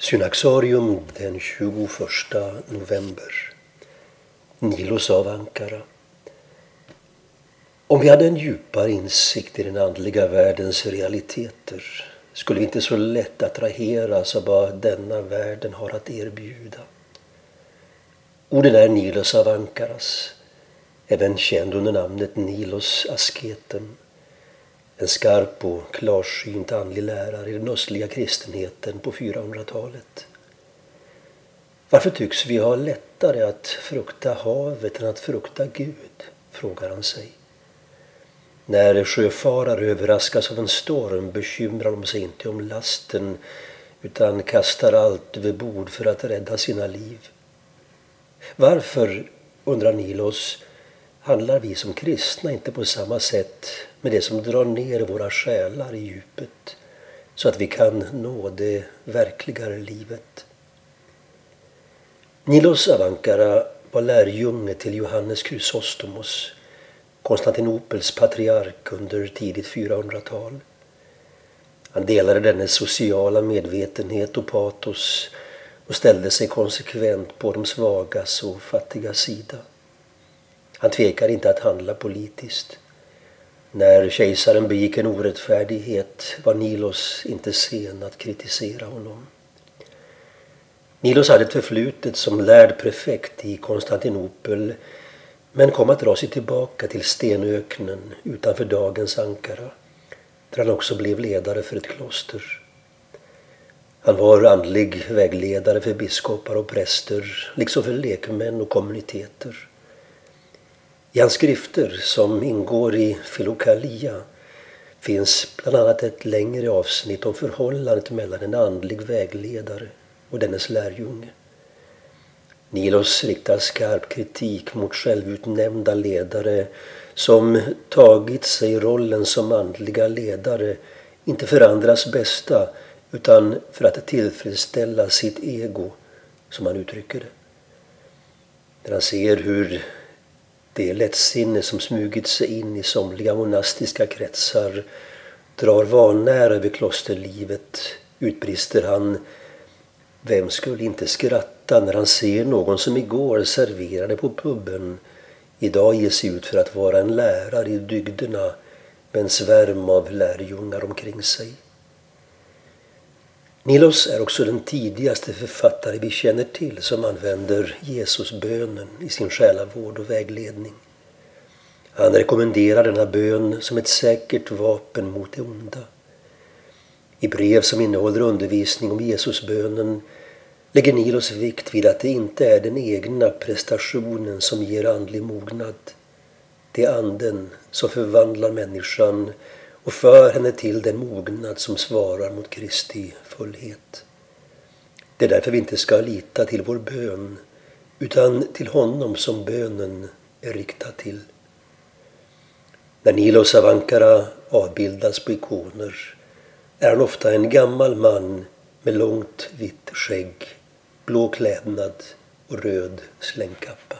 Synaxarium den 21 november. Nilos av Ankara. Om vi hade en djupare insikt i den andliga världens realiteter skulle vi inte så lätt attraheras av vad denna världen har att erbjuda. Orden är Nilos av Ankaras, även känd under namnet Nilos asketen en skarp och klarsynt andlig lärare i den östliga kristenheten på 400-talet. Varför tycks vi ha lättare att frukta havet än att frukta Gud? frågar han sig. När sjöfarare överraskas av en storm bekymrar de sig inte om lasten utan kastar allt över bord för att rädda sina liv. Varför, undrar Nilos, handlar vi som kristna inte på samma sätt med det som drar ner våra själar i djupet så att vi kan nå det verkligare livet. Nilos Avankara var lärjunge till Johannes Chrysostomos, Konstantinopels patriark under tidigt 400-tal. Han delade dennes sociala medvetenhet och patos och ställde sig konsekvent på de svagas och fattigas sida. Han tvekar inte att handla politiskt. När kejsaren begick en orättfärdighet var Nilos inte sen att kritisera honom. Nilos hade ett förflutet som lärd prefekt i Konstantinopel men kom att dra sig tillbaka till stenöknen utanför dagens Ankara där han också blev ledare för ett kloster. Han var andlig vägledare för biskopar och präster liksom för lekmän och kommuniteter. I hans skrifter som ingår i Filokalia finns bland annat ett längre avsnitt om förhållandet mellan en andlig vägledare och dennes lärjunge. Nilos riktar skarp kritik mot självutnämnda ledare som tagit sig rollen som andliga ledare, inte för andras bästa utan för att tillfredsställa sitt ego, som han uttrycker det. När han ser hur det lättsinne som smugit sig in i somliga monastiska kretsar drar vanära över klosterlivet utbrister han Vem skulle inte skratta när han ser någon som igår serverade på puben idag ger sig ut för att vara en lärare i dygderna med en svärm av lärjungar omkring sig. Nilos är också den tidigaste författare vi känner till som använder Jesusbönen i sin själavård och vägledning. Han rekommenderar denna bön som ett säkert vapen mot det onda. I brev som innehåller undervisning om Jesusbönen lägger Nilos vikt vid att det inte är den egna prestationen som ger andlig mognad. Det är anden som förvandlar människan och för henne till den mognad som svarar mot Kristi fullhet. Det är därför vi inte ska lita till vår bön utan till honom som bönen är riktad till. När Nilos av Ankara avbildas på ikoner är han ofta en gammal man med långt vitt skägg, blå klädnad och röd slängkappa.